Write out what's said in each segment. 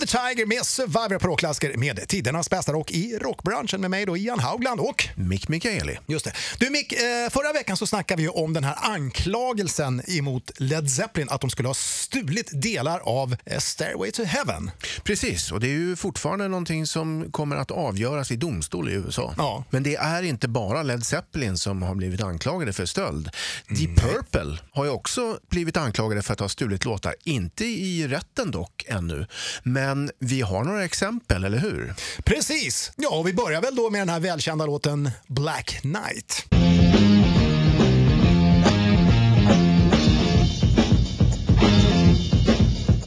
The Tiger med Survivor på rockklassiker med tidernas bästa rock i rockbranschen med mig då Ian Haugland och Mick Mikaeli. Just det. Du Mick, eh, förra veckan så snackade vi om den här anklagelsen emot Led Zeppelin att de skulle ha stulit delar av eh, Stairway to Heaven. Precis, och det är ju fortfarande någonting som kommer att avgöras i domstol i USA. Ja. Men det är inte bara Led Zeppelin som har blivit anklagade för stöld. Deep Purple har ju också blivit anklagade för att ha stulit låtar. Inte i rätten dock ännu. Men men vi har några exempel, eller hur? Precis! Ja, och vi börjar väl då med den här välkända låten Black Knight.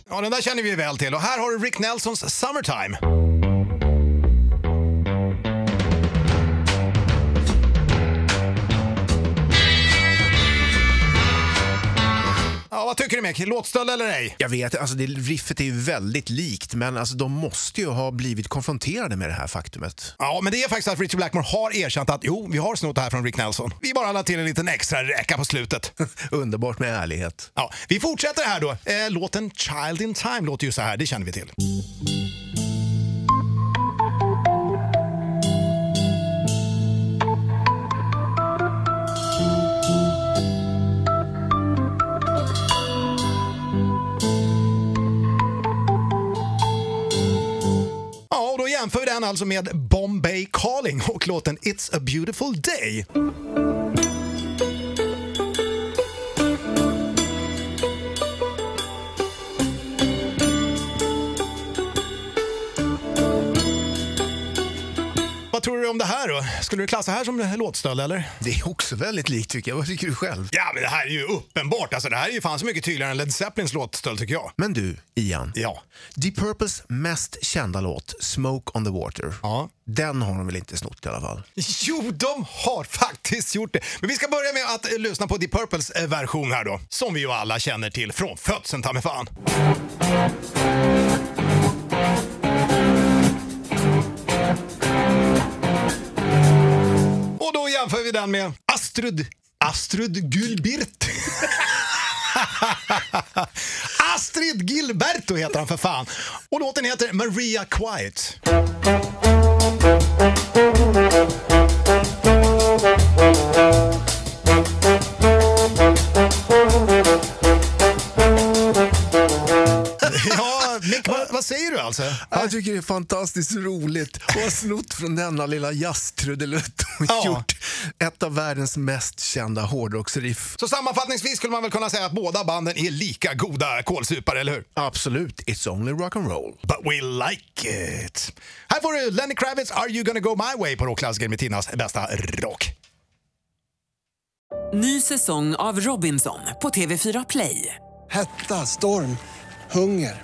Ja, den där känner vi ju väl till och här har du Rick Nelsons Summertime. Du Mick? Låtstöld eller ej? Jag vet, alltså det, riffet är ju väldigt likt men alltså de måste ju ha blivit konfronterade med det här faktumet. Ja, men det är faktiskt att Richard Blackmore har erkänt att jo, vi har snott det här från Rick Nelson. Vi bara lade till en liten extra räka på slutet. Underbart med ärlighet. Ja, vi fortsätter här då. Eh, låten Child in Time låter ju så här, det känner vi till. Jämför vi den alltså med Bombay Calling och låten It's a beautiful day. Vad tror du om det här då? Skulle du klassa det här som låtstöld eller? Det är också väldigt likt tycker jag. Vad tycker du själv? Ja, men det här är ju uppenbart. Alltså, det här är ju fan så mycket tydligare än Led Zeppelins låtstöld tycker jag. Men du, Ian. Ja. Deep Purples mest kända låt, Smoke on the Water. Ja. Den har de väl inte snott i alla fall? Jo, de har faktiskt gjort det. Men vi ska börja med att eh, lyssna på Deep Purples eh, version här då. Som vi ju alla känner till från födseln, ta mig fan. Vi den med Astrid, Astrid Gulbert. Astrid Gilberto heter han för fan. Och låten heter Maria Quiet. Alltså? Jag tycker det är fantastiskt roligt att ha snott från denna lilla jazztrudelutt och Ja. gjort ett av världens mest kända hårdrocksriff. Så sammanfattningsvis skulle man väl kunna säga att båda banden är lika goda kålsupare, eller hur? Absolut, it's only rock and roll. But we like it. Här får du Lenny Kravitz, Are you gonna go my way på rockklassiker med Tinnas bästa rock. Ny säsong av Robinson på TV4 Play. Hetta, storm, hunger.